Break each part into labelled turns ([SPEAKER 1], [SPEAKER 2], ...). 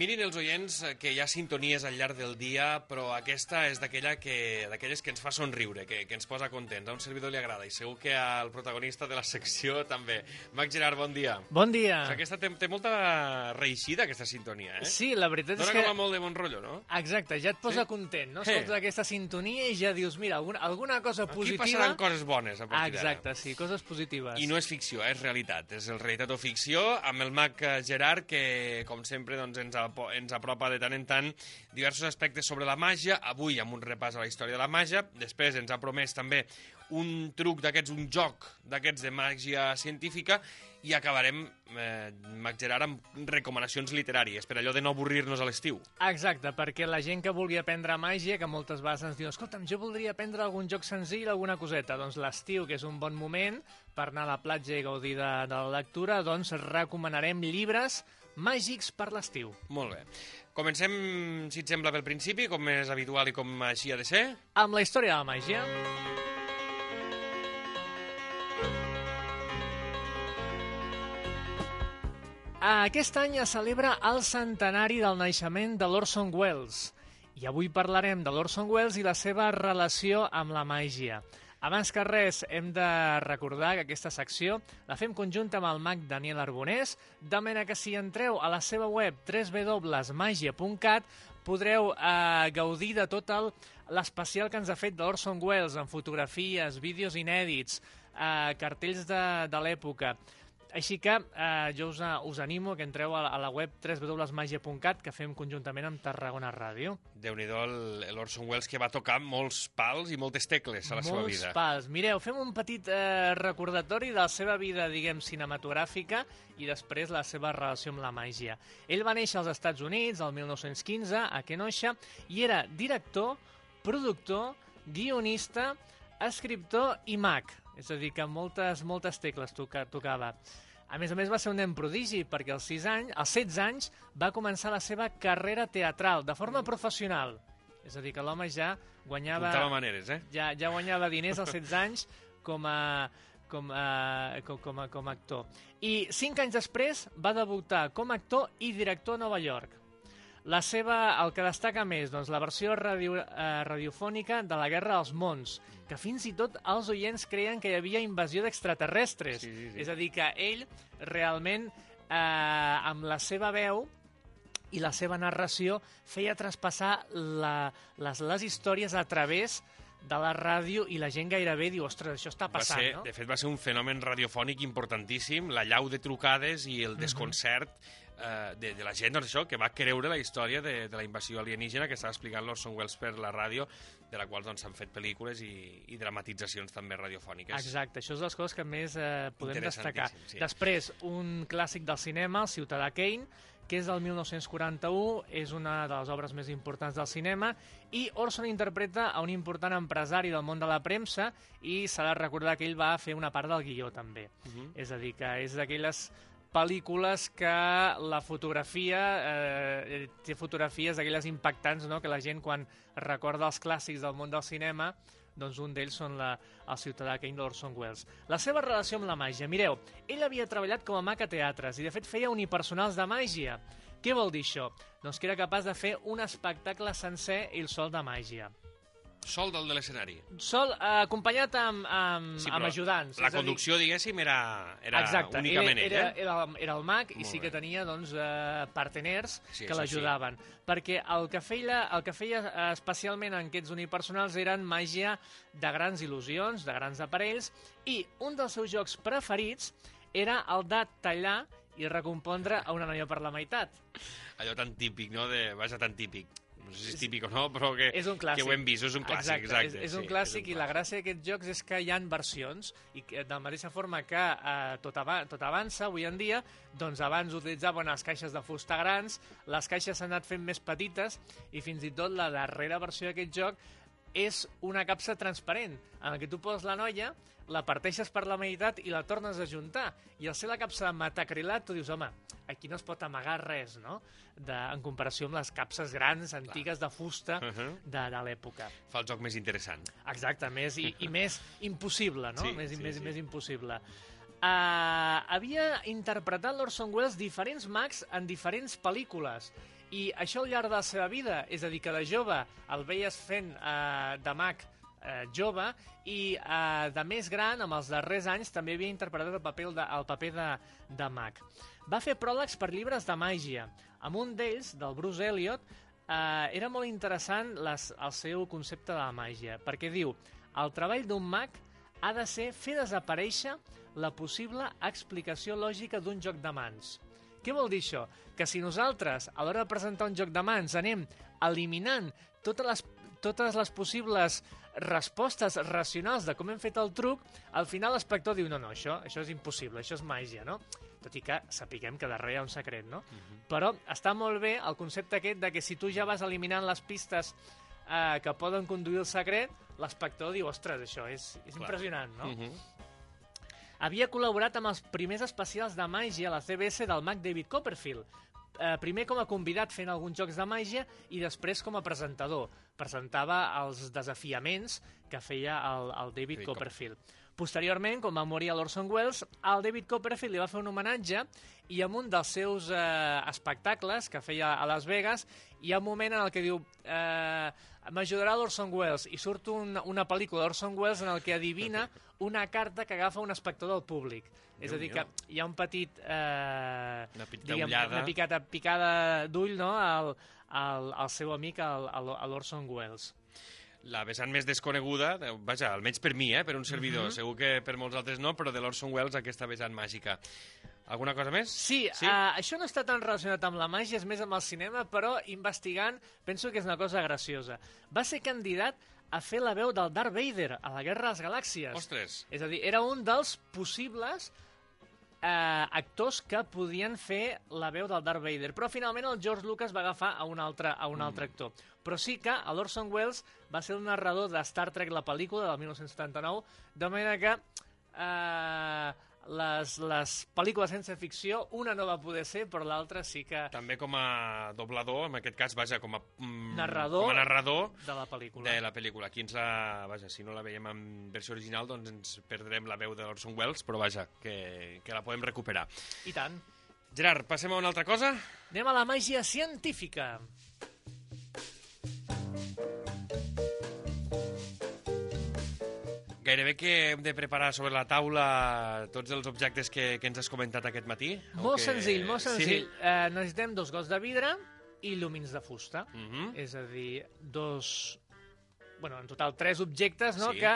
[SPEAKER 1] Mirin els oients eh, que hi ha sintonies al llarg del dia, però aquesta és d'aquella que d'aquelles que ens fa somriure, que, que ens posa contents. A un servidor li agrada i segur que al protagonista de la secció també. Mac Gerard, bon dia.
[SPEAKER 2] Bon dia.
[SPEAKER 1] O sigui, aquesta té, té molta reeixida, aquesta sintonia, eh?
[SPEAKER 2] Sí, la veritat
[SPEAKER 1] Dóna
[SPEAKER 2] és que...
[SPEAKER 1] com a molt de bon rotllo, no?
[SPEAKER 2] Exacte, ja et posa
[SPEAKER 1] Sí?
[SPEAKER 2] content, no?
[SPEAKER 1] Eh.
[SPEAKER 2] Escoltes aquesta sintonia i ja dius, mira, alguna, alguna cosa
[SPEAKER 1] Aquí
[SPEAKER 2] positiva...
[SPEAKER 1] passaran coses bones a partir d'ara.
[SPEAKER 2] Exacte, sí, coses positives.
[SPEAKER 1] I no és ficció, eh, és realitat. És el realitat o ficció, amb el eh, Gerard, que, com sempre, doncs, ens, apo ens apropa de tant en tant diversos aspectes sobre la màgia. Avui amb un repàs a la història de la màgia. Després ens ha promès també un truc d'aquests, un joc d'aquests de màgia científica i acabarem, eh, Mag Gerard, amb recomanacions literàries, per allò de no avorrir-nos a l'estiu.
[SPEAKER 2] Exacte, perquè la gent que vulgui aprendre màgia, que moltes vegades ens diu escolta'm, jo voldria aprendre algun joc senzill, alguna coseta. Doncs l'estiu, que és un bon moment per anar a la platja i gaudir de, de la lectura, doncs recomanarem llibres màgics per l'estiu.
[SPEAKER 1] Molt bé. Comencem, si et sembla, pel principi, com és habitual i com així ha de ser.
[SPEAKER 2] Amb la història de la màgia... Aquest any es celebra el centenari del naixement de l'Orson Welles i avui parlarem de l'Orson Welles i la seva relació amb la màgia. Abans que res, hem de recordar que aquesta secció la fem conjunta amb el mag Daniel Arbonés, de manera que si entreu a la seva web www.magia.cat podreu eh, gaudir de tot l'especial que ens ha fet d'Orson Welles, amb fotografies, vídeos inèdits, eh, cartells de, de l'època. Així que eh, jo us, us animo que entreu a la, a la web www.magia.cat que fem conjuntament amb Tarragona Ràdio.
[SPEAKER 1] déu nhi l'Orson Welles que va tocar molts pals i moltes tecles a la seva
[SPEAKER 2] Molts
[SPEAKER 1] vida.
[SPEAKER 2] pals. Mireu, fem un petit eh, recordatori de la seva vida, diguem, cinematogràfica i després la seva relació amb la màgia. Ell va néixer als Estats Units el 1915 a Kenosha i era director, productor, guionista, escriptor i mag. És a dir, que moltes, moltes tecles toca, tocava. A més a més, va ser un nen prodigi, perquè als, 6 anys, als 16 anys va començar la seva carrera teatral, de forma professional. És a dir, que l'home ja guanyava
[SPEAKER 1] Apuntava maneres, eh?
[SPEAKER 2] ja, ja guanyava diners als 16 anys com a, com a, com, com, a, com a actor. I cinc anys després va debutar com a actor i director a Nova York. La seva, el que destaca més, doncs, la versió radio, eh, radiofònica de la Guerra dels Mons, que fins i tot els oients creien que hi havia invasió d'extraterrestres.
[SPEAKER 1] Sí, sí, sí.
[SPEAKER 2] És a dir, que ell realment, eh, amb la seva veu, i la seva narració feia traspassar la, les, les històries a través de la ràdio i la gent gairebé diu, ostres, això està
[SPEAKER 1] Va
[SPEAKER 2] passant,
[SPEAKER 1] ser,
[SPEAKER 2] no?
[SPEAKER 1] De fet, va ser un fenomen radiofònic importantíssim, la llau de trucades i el desconcert eh, de, de la gent, doncs això, que va creure la història de, de la invasió alienígena que estava explicant l'Orson Welles per la ràdio, de la qual doncs, s'han fet pel·lícules i, i dramatitzacions també radiofòniques.
[SPEAKER 2] Exacte, això és de les coses que més eh, podem destacar.
[SPEAKER 1] Sí.
[SPEAKER 2] Després, un clàssic del cinema, El Ciutadà Kane, que és del 1941, és una de les obres més importants del cinema, i Orson interpreta a un important empresari del món de la premsa i s'ha de recordar que ell va fer una part del guió també.
[SPEAKER 1] Mhm.
[SPEAKER 2] És a dir, que és d'aquelles pel·lícules que la fotografia eh, té fotografies d'aquelles impactants no? que la gent quan recorda els clàssics del món del cinema doncs un d'ells són la, el ciutadà Kane d'Orson Welles. La seva relació amb la màgia. Mireu, ell havia treballat com a mag a teatres i de fet feia unipersonals de màgia. Què vol dir això? Doncs que era capaç de fer un espectacle sencer ell sol de màgia.
[SPEAKER 1] Sol del de l'escenari.
[SPEAKER 2] Sol, eh, acompanyat amb, amb,
[SPEAKER 1] Sí,
[SPEAKER 2] amb ajudants.
[SPEAKER 1] La
[SPEAKER 2] a dir-
[SPEAKER 1] conducció, diguéssim, era, era
[SPEAKER 2] Exacte,
[SPEAKER 1] únicament
[SPEAKER 2] ell
[SPEAKER 1] ell,
[SPEAKER 2] era,
[SPEAKER 1] eh?
[SPEAKER 2] era, era el mag i
[SPEAKER 1] Molt
[SPEAKER 2] sí
[SPEAKER 1] bé.
[SPEAKER 2] que tenia doncs, eh, parteners
[SPEAKER 1] Sí,
[SPEAKER 2] que l'ajudaven. Perquè el que feia, el que feia eh, especialment en aquests unipersonals eren màgia de grans il·lusions, de grans aparells, i un dels seus jocs preferits era el de tallar i recompondre a una noia per la meitat.
[SPEAKER 1] Allò tan típic, no? De, vaja, tan típic. No sé si és típic o no, però que,
[SPEAKER 2] És un clàssic.
[SPEAKER 1] que ho hem vist, és un clàssic, exacte.
[SPEAKER 2] és, és un
[SPEAKER 1] sí,
[SPEAKER 2] clàssic
[SPEAKER 1] és
[SPEAKER 2] i la gràcia d'aquests jocs és que hi han versions i que, de la mateixa forma que eh, tot, ava tot avança avui en dia, doncs abans utilitzaven les caixes de fusta grans, les caixes s'han anat fent més petites i fins i tot la darrera versió d'aquest joc és una capsa transparent en la que tu poses la noia, la parteixes per la meitat i la tornes a juntar. I al ser la capsa de metacrilat, tu dius, home, aquí no es pot amagar res, no? De, en comparació amb les capses grans, antigues de fusta
[SPEAKER 1] Uh -huh.
[SPEAKER 2] de, de l'època.
[SPEAKER 1] Fa el joc més interessant.
[SPEAKER 2] Exacte, més i, i més impossible, no?
[SPEAKER 1] Sí,
[SPEAKER 2] més,
[SPEAKER 1] sí,
[SPEAKER 2] més,
[SPEAKER 1] sí.
[SPEAKER 2] més impossible. Uh, havia interpretat l'Orson Welles diferents mags en diferents pel·lícules I això al llarg de la seva vida, és a dir, que de jove el veies fent eh, de mag eh, jove i eh, de més gran, amb els darrers anys, també havia interpretat el paper de, el paper de, de mag. Va fer pròlegs per llibres de màgia. Amb un d'ells, del Bruce Elliot, eh, era molt interessant les, el seu concepte de la màgia, perquè diu el treball d'un mag ha de ser fer desaparèixer la possible explicació lògica d'un joc de mans. Què vol dir això? Que si nosaltres, a l'hora de presentar un joc de mans, anem eliminant totes les, totes les possibles respostes racionals de com hem fet el truc, al final l'espectador diu, no, no, això, això és impossible, això és màgia, no? Tot i que sapiguem que darrere hi ha un secret, no? Uh -huh. Però està molt bé el concepte aquest de que si tu ja vas eliminant les pistes eh, que poden conduir el secret, l'espectador diu, ostres, això és, és impressionant, no? Uh -huh. Havia col·laborat amb els primers especials de màgia a la CBS del mag David Copperfield, eh, primer com a convidat fent alguns jocs de màgia i després com a presentador. Presentava els desafiaments que feia el, el David
[SPEAKER 1] David
[SPEAKER 2] Copperfield. Posteriorment, quan va morir l'Orson Welles, el David Copperfield li va fer un homenatge i en un dels seus eh, espectacles que feia a Las Vegas hi ha un moment en el que diu eh, m'ajudarà l'Orson Welles i surt un, una pel·lícula d'Orson Welles en el que adivina una carta que agafa un espectador del públic. És a dir, que hi ha un petit... Eh,
[SPEAKER 1] Una
[SPEAKER 2] diguem,
[SPEAKER 1] ullada.
[SPEAKER 2] una picada, picada d'ull no? al, al, al seu amic, al, al, a l'Orson Welles.
[SPEAKER 1] La vessant més desconeguda, eh, vaja, almenys per mi, eh, per un servidor,
[SPEAKER 2] Mhm.
[SPEAKER 1] segur que per molts altres no, però de l'Orson Welles aquesta vessant màgica. Alguna cosa més?
[SPEAKER 2] Sí,
[SPEAKER 1] Sí?
[SPEAKER 2] Uh, això no està tan relacionat amb la màgia, és més amb el cinema, però investigant penso que és una cosa graciosa. Va ser candidat a fer la veu del Darth Vader a la Guerra de les Galàxies.
[SPEAKER 1] Ostres,
[SPEAKER 2] És a dir, era un dels possibles eh, actors que podien fer la veu del Darth Vader, però finalment el George Lucas va agafar a un altre, a un altre actor. Però sí que l'Orson Welles va ser el narrador de Star Trek, la pel·lícula del 1979, de manera que eh, les, les pel·lícules sense ficció, una no va poder ser, però l'altra sí que
[SPEAKER 1] també com a doblador, en aquest cas, vaja, com a... mm,
[SPEAKER 2] Narrador.
[SPEAKER 1] Com a narrador
[SPEAKER 2] de la pel·lícula.
[SPEAKER 1] de la pel·lícula. Aquí ens la... Vaja, si no la veiem en versió original, doncs ens perdrem la veu de l'Orson Welles, però vaja, que, que la podem recuperar.
[SPEAKER 2] I tant.
[SPEAKER 1] Gerard, passem a una altra cosa?
[SPEAKER 2] Anem a la màgia científica.
[SPEAKER 1] Gairebé que hem de preparar sobre la taula tots els objectes que, que ens has comentat aquest matí?
[SPEAKER 2] Molt
[SPEAKER 1] que...
[SPEAKER 2] senzill, molt senzill.
[SPEAKER 1] Sí?
[SPEAKER 2] Eh, necessitem dos gots de vidre i llumins de fusta.
[SPEAKER 1] Mm -hmm.
[SPEAKER 2] És a dir, dos... Bueno, en total, tres objectes no?
[SPEAKER 1] Sí.
[SPEAKER 2] que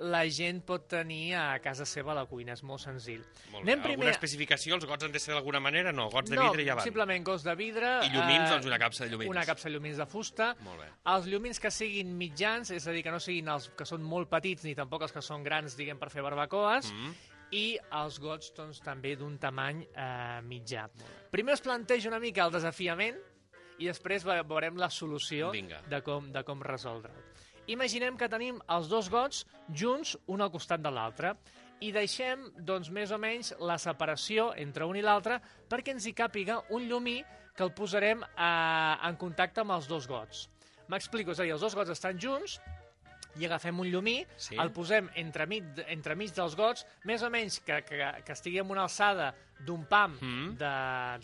[SPEAKER 2] la gent pot tenir a casa seva a la cuina. És molt senzill.
[SPEAKER 1] Molt.
[SPEAKER 2] Anem
[SPEAKER 1] Alguna
[SPEAKER 2] primer-
[SPEAKER 1] especificació? Els gots han de ser d'alguna manera? No, gots de
[SPEAKER 2] no,
[SPEAKER 1] vidre ja van.
[SPEAKER 2] simplement gots de vidre...
[SPEAKER 1] I llumins,
[SPEAKER 2] eh,
[SPEAKER 1] doncs una capsa de llumins.
[SPEAKER 2] Una capsa de llumins de fusta.
[SPEAKER 1] Molt bé.
[SPEAKER 2] Els llumins que siguin mitjans, és a dir, que no siguin els que són molt petits ni tampoc els que són grans, diguem, per fer barbacoes,
[SPEAKER 1] Mm -hmm.
[SPEAKER 2] i els gots doncs, també d'un tamany eh, mitjà. Primer us plantejo una mica el desafiament i després ve- veurem la solució
[SPEAKER 1] Vinga.
[SPEAKER 2] de com, de com resoldre'l. Imaginem que tenim els dos gots junts, un al costat de l'altre, i deixem, doncs, més o menys la separació entre un i l'altre perquè ens hi càpiga un llumí que el posarem eh, en contacte amb els dos gots. M'explico, és a dir, els dos gots estan junts, i agafem un llumí,
[SPEAKER 1] Sí.
[SPEAKER 2] el posem entremig, entremig dels gots, més o menys que, que, que estigui en una alçada d'un pam
[SPEAKER 1] Mm.
[SPEAKER 2] de,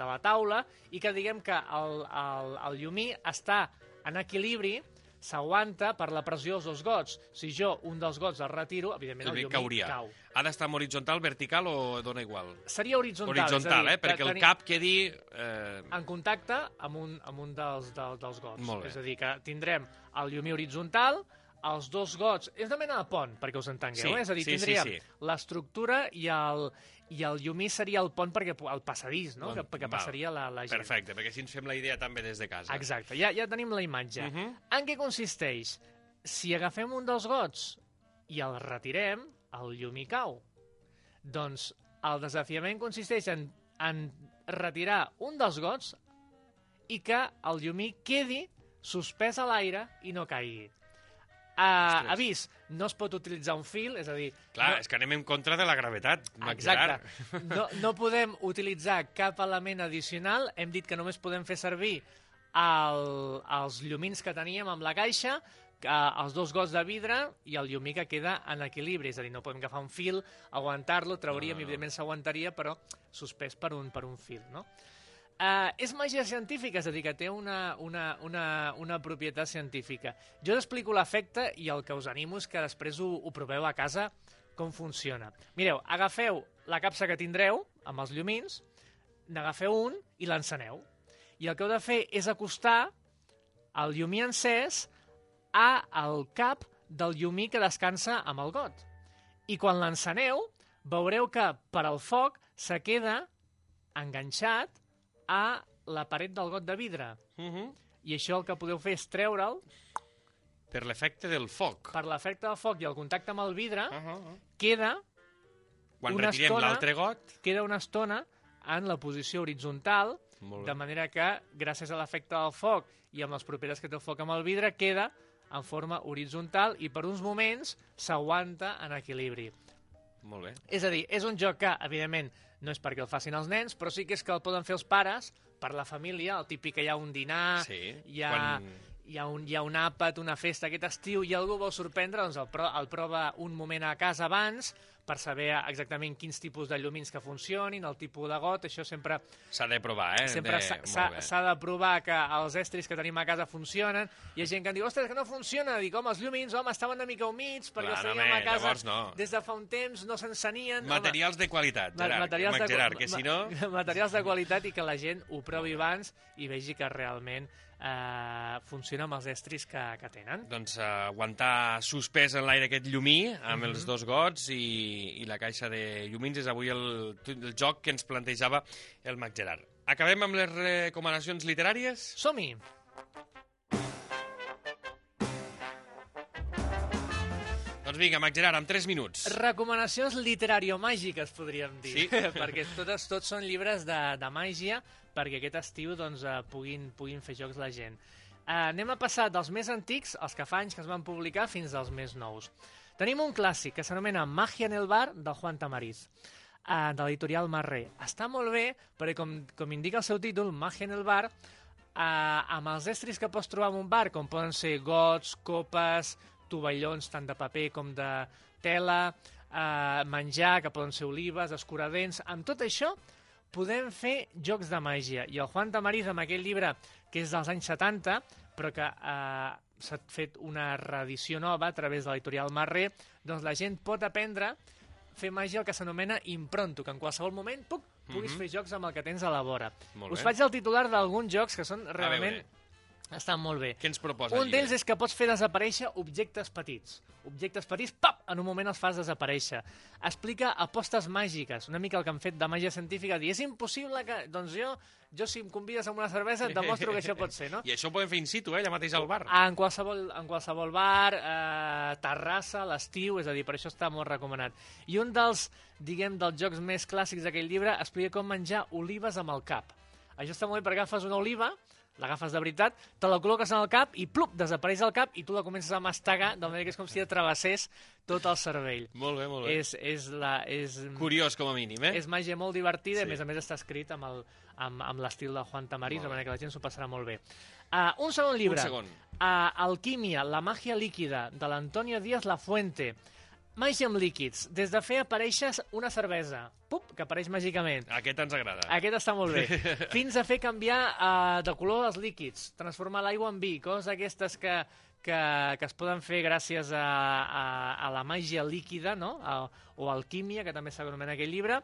[SPEAKER 2] de la taula i que diguem que el, el, el llumí està en equilibri, s'aguanta per la pressió dels dos gots. Si jo un dels gots el retiro, evidentment
[SPEAKER 1] El
[SPEAKER 2] el,
[SPEAKER 1] cauria.
[SPEAKER 2] cau.
[SPEAKER 1] Ha d'estar en horitzontal, vertical o dona igual?
[SPEAKER 2] Seria horitzontal.
[SPEAKER 1] Horitzontal,
[SPEAKER 2] dir,
[SPEAKER 1] eh? Perquè el cap quedi... Eh...
[SPEAKER 2] en contacte amb un, amb un dels, del, dels gots. És a dir, que tindrem el llumí horitzontal, els dos gots... És una mena de pont, perquè us entengueu.
[SPEAKER 1] Sí,
[SPEAKER 2] eh? És a dir,
[SPEAKER 1] sí, sí,
[SPEAKER 2] tindríem
[SPEAKER 1] sí.
[SPEAKER 2] l'estructura i el, i el llumí seria el pont perquè el passadís, no?
[SPEAKER 1] Bon,
[SPEAKER 2] que, que
[SPEAKER 1] val.
[SPEAKER 2] passaria la, la gent.
[SPEAKER 1] Perfecte, perquè així ens fem la idea també des de casa.
[SPEAKER 2] Exacte, ja, ja tenim la imatge.
[SPEAKER 1] Uh -huh.
[SPEAKER 2] En què consisteix? Si agafem un dels gots i el retirem, el llumí cau. Doncs el desafiament consisteix en, en retirar un dels gots i que el llumí quedi suspès a l'aire i no caigui. Uh, avís, no es pot utilitzar un fil, és a dir...
[SPEAKER 1] Clar,
[SPEAKER 2] no,
[SPEAKER 1] és que anem en contra de la gravetat,
[SPEAKER 2] Exacte. No, no podem utilitzar cap element addicional. Hem dit que només podem fer servir el, els llumins que teníem amb la caixa, que, els dos gots de vidre i el llumí que queda en equilibri. És a dir, no podem agafar un fil, aguantar-lo, trauríem,
[SPEAKER 1] No, no.
[SPEAKER 2] evidentment s'aguantaria, però suspès per un, per un fil, no? Uh, és màgia científica, és a dir, que té una, una, una, una propietat científica. Jo us explico l'efecte i el que us animo és que després ho, ho proveu a casa com funciona. Mireu, agafeu la capsa que tindreu amb els llumins, n'agafeu un i l'enceneu. I el que heu de fer és acostar el llumí encès a el cap del llumí que descansa amb el got. I quan l'enceneu, veureu que per al foc se queda enganxat a la paret del got de vidre.
[SPEAKER 1] Uh -huh.
[SPEAKER 2] I això el que podeu fer és treure'l
[SPEAKER 1] Per l'efecte del foc.
[SPEAKER 2] per l'efecte del foc i el contacte amb el vidre,
[SPEAKER 1] Uh -huh.
[SPEAKER 2] queda,
[SPEAKER 1] Quan
[SPEAKER 2] Una
[SPEAKER 1] retirem l'altre got...
[SPEAKER 2] queda una estona en la posició horitzontal, de manera que, gràcies a l'efecte del foc i amb les propietats que té el foc amb el vidre, queda en forma horitzontal i per uns moments s'aguanta en equilibri.
[SPEAKER 1] Molt bé.
[SPEAKER 2] És a dir, és un joc que, evidentment, no és perquè el facin els nens, però sí que és que el poden fer els pares per la família, el típic que hi ha un dinar,
[SPEAKER 1] Sí,
[SPEAKER 2] hi, ha,
[SPEAKER 1] quan-
[SPEAKER 2] hi, ha un, hi ha un àpat, una festa aquest estiu i algú vol sorprendre, doncs el, pro, el prova un moment a casa abans per saber exactament quins tipus de llumins que funcionin, el tipus de got, això sempre
[SPEAKER 1] S'ha de provar, eh?
[SPEAKER 2] sempre
[SPEAKER 1] de...
[SPEAKER 2] s'ha- de provar que els estris que tenim a casa funcionen. Hi ha gent que em diu, ostres, que no funciona. Dic, home, els llumins, home, estaven una mica humits perquè els
[SPEAKER 1] Clar,
[SPEAKER 2] teníem a
[SPEAKER 1] home,
[SPEAKER 2] casa
[SPEAKER 1] llavors no.
[SPEAKER 2] des de fa un temps, no s'encenien. Home,
[SPEAKER 1] Materials de qualitat, Gerard.
[SPEAKER 2] materials de,
[SPEAKER 1] Gerard, que si no...
[SPEAKER 2] materials de qualitat i que la gent ho provi abans i vegi que realment eh, funciona amb els estris que, que tenen.
[SPEAKER 1] Doncs uh, aguantar suspès en l'aire aquest llumí amb
[SPEAKER 2] Mhm.
[SPEAKER 1] els dos gots i, i la caixa de llumins és avui el, el joc que ens plantejava el Mac Gerard. Acabem amb les recomanacions literàries?
[SPEAKER 2] Som-hi!
[SPEAKER 1] Doncs vinga, Mac Gerard, amb 3 minuts.
[SPEAKER 2] Recomanacions literàrio-màgiques, podríem dir.
[SPEAKER 1] Sí.
[SPEAKER 2] perquè totes, tots són llibres de, de màgia perquè aquest estiu doncs, eh, puguin, puguin fer jocs la gent. Eh, anem a passar dels més antics, els que fa anys que es van publicar, fins als més nous. Tenim un clàssic que s'anomena Magia en el bar, del Juan Tamariz, eh, de l'editorial Marré. Està molt bé, perquè com, com indica el seu títol, Magia en el bar, eh, amb els estris que pots trobar en un bar, com poden ser gots, copes, tovallons tant de paper com de tela, eh, menjar, que poden ser olives, escuradents... Amb tot això podem fer jocs de màgia. I el Juan Tamariz, amb aquell llibre que és dels anys 70, però que eh, s'ha fet una reedició nova a través de l'editorial Marré, doncs la gent pot aprendre a fer màgia el que s'anomena impronto, que en qualsevol moment puc, puguis
[SPEAKER 1] Mhm.
[SPEAKER 2] fer jocs amb el que tens a la vora. Us faig el titular d'alguns jocs que són realment... Estan molt bé.
[SPEAKER 1] Què ens proposa
[SPEAKER 2] Un
[SPEAKER 1] el
[SPEAKER 2] d'ells és que pots fer desaparèixer objectes petits. Objectes petits, pap, en un moment els fas desaparèixer. Explica apostes màgiques, una mica el que han fet de màgia científica, dir, és impossible que... Doncs jo, jo si em convides a una cervesa et demostro que això pot ser, no?
[SPEAKER 1] I això ho podem fer in situ, eh, allà mateix al bar.
[SPEAKER 2] En qualsevol, en qualsevol bar, eh, terrassa, l'estiu, és a dir, per això està molt recomanat. I un dels, diguem, dels jocs més clàssics d'aquell llibre explica com menjar olives amb el cap. Això està molt bé perquè agafes una oliva, l'agafes de veritat, te la col·loques en el cap i plup, desapareix el cap i tu la comences a mastegar, de manera que és com si et travessés tot el cervell.
[SPEAKER 1] Molt bé, molt bé.
[SPEAKER 2] És, és, la, és,
[SPEAKER 1] Curiós, com a mínim, eh?
[SPEAKER 2] és màgia molt divertida,
[SPEAKER 1] Sí.
[SPEAKER 2] sí. a més a més està escrit amb el- amb, amb l'estil de Juan Tamariz, de manera que la gent s'ho passarà molt bé. Uh, un segon llibre.
[SPEAKER 1] Un segon.
[SPEAKER 2] Uh, Alquímia, la màgia líquida, de l'Antonio Díaz La Fuente. Màgia amb líquids. Des de fer aparèixer una cervesa. Pup, que apareix màgicament.
[SPEAKER 1] Aquest ens agrada.
[SPEAKER 2] Aquest està molt bé. Fins a fer canviar uh, de color els líquids, transformar l'aigua en vi, coses aquestes que, que, que es poden fer gràcies a, a, a la màgia líquida, no? A, o alquímia, que també s'anomena aquell llibre.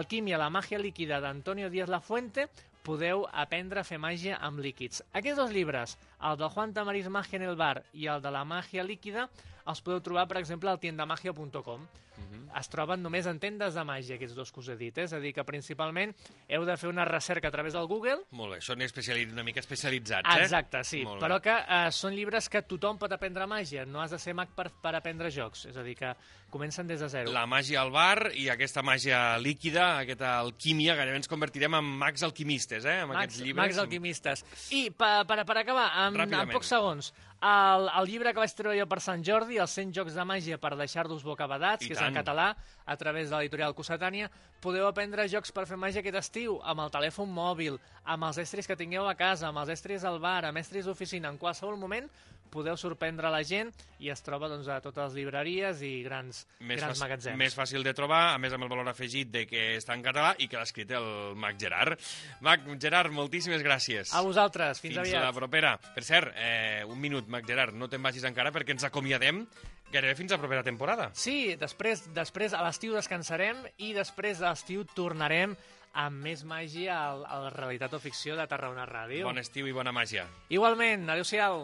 [SPEAKER 2] Alquímia, la màgia líquida d'Antonio Díaz La Fuente, podeu aprendre a fer màgia amb líquids. Aquests dos llibres, el del Juan Tamariz Magia en el bar i el de la màgia líquida, els podeu trobar, per exemple, al tiendamagia.com.
[SPEAKER 1] Mhm.
[SPEAKER 2] Es troben només en tendes de màgia, aquests dos que us he dit. eh? És a dir, que principalment heu de fer una recerca a través del Google,
[SPEAKER 1] Molt bé, són especiali... una mica especialitzats, eh?
[SPEAKER 2] Exacte, sí,
[SPEAKER 1] Molt bé.
[SPEAKER 2] però que eh, són llibres que tothom pot aprendre màgia, no has de ser mag per, per aprendre jocs, és a dir, que comencen des de zero.
[SPEAKER 1] La màgia al bar i aquesta màgia líquida, aquesta alquímia, gairebé ens convertirem en mags alquimistes, eh? Amb
[SPEAKER 2] Mags,
[SPEAKER 1] aquests llibres.
[SPEAKER 2] Mags alquimistes. I per, per, per acabar, en, en pocs segons, el, el llibre que vaig treure jo per Sant Jordi, els 100 jocs de màgia per deixar-los bocabadats, que és. En català, a través de l'editorial Cossetània, podeu aprendre jocs per fer màgia aquest estiu, amb el telèfon mòbil, amb els estris que tingueu a casa, amb els estris al bar, amb estris d'oficina, en qualsevol moment podeu sorprendre la gent i es troba doncs, a totes les llibreries i grans,
[SPEAKER 1] Més,
[SPEAKER 2] grans
[SPEAKER 1] fàcil-
[SPEAKER 2] magatzems.
[SPEAKER 1] més fàcil de trobar, a més amb el valor afegit de que està en català i que l'ha escrit el Mac Gerard. Mac Gerard, moltíssimes gràcies.
[SPEAKER 2] A vosaltres, fins,
[SPEAKER 1] Fins
[SPEAKER 2] aviat.
[SPEAKER 1] a la propera. Per cert, eh, un minut, Mac Gerard, no te'n vagis encara perquè ens acomiadem gairebé fins a la propera temporada.
[SPEAKER 2] Sí, després, després a l'estiu descansarem i després a l'estiu tornarem amb més màgia a, a la realitat o ficció de Tarragona Ràdio.
[SPEAKER 1] Bon estiu i bona màgia.
[SPEAKER 2] Igualment, adeu-siau.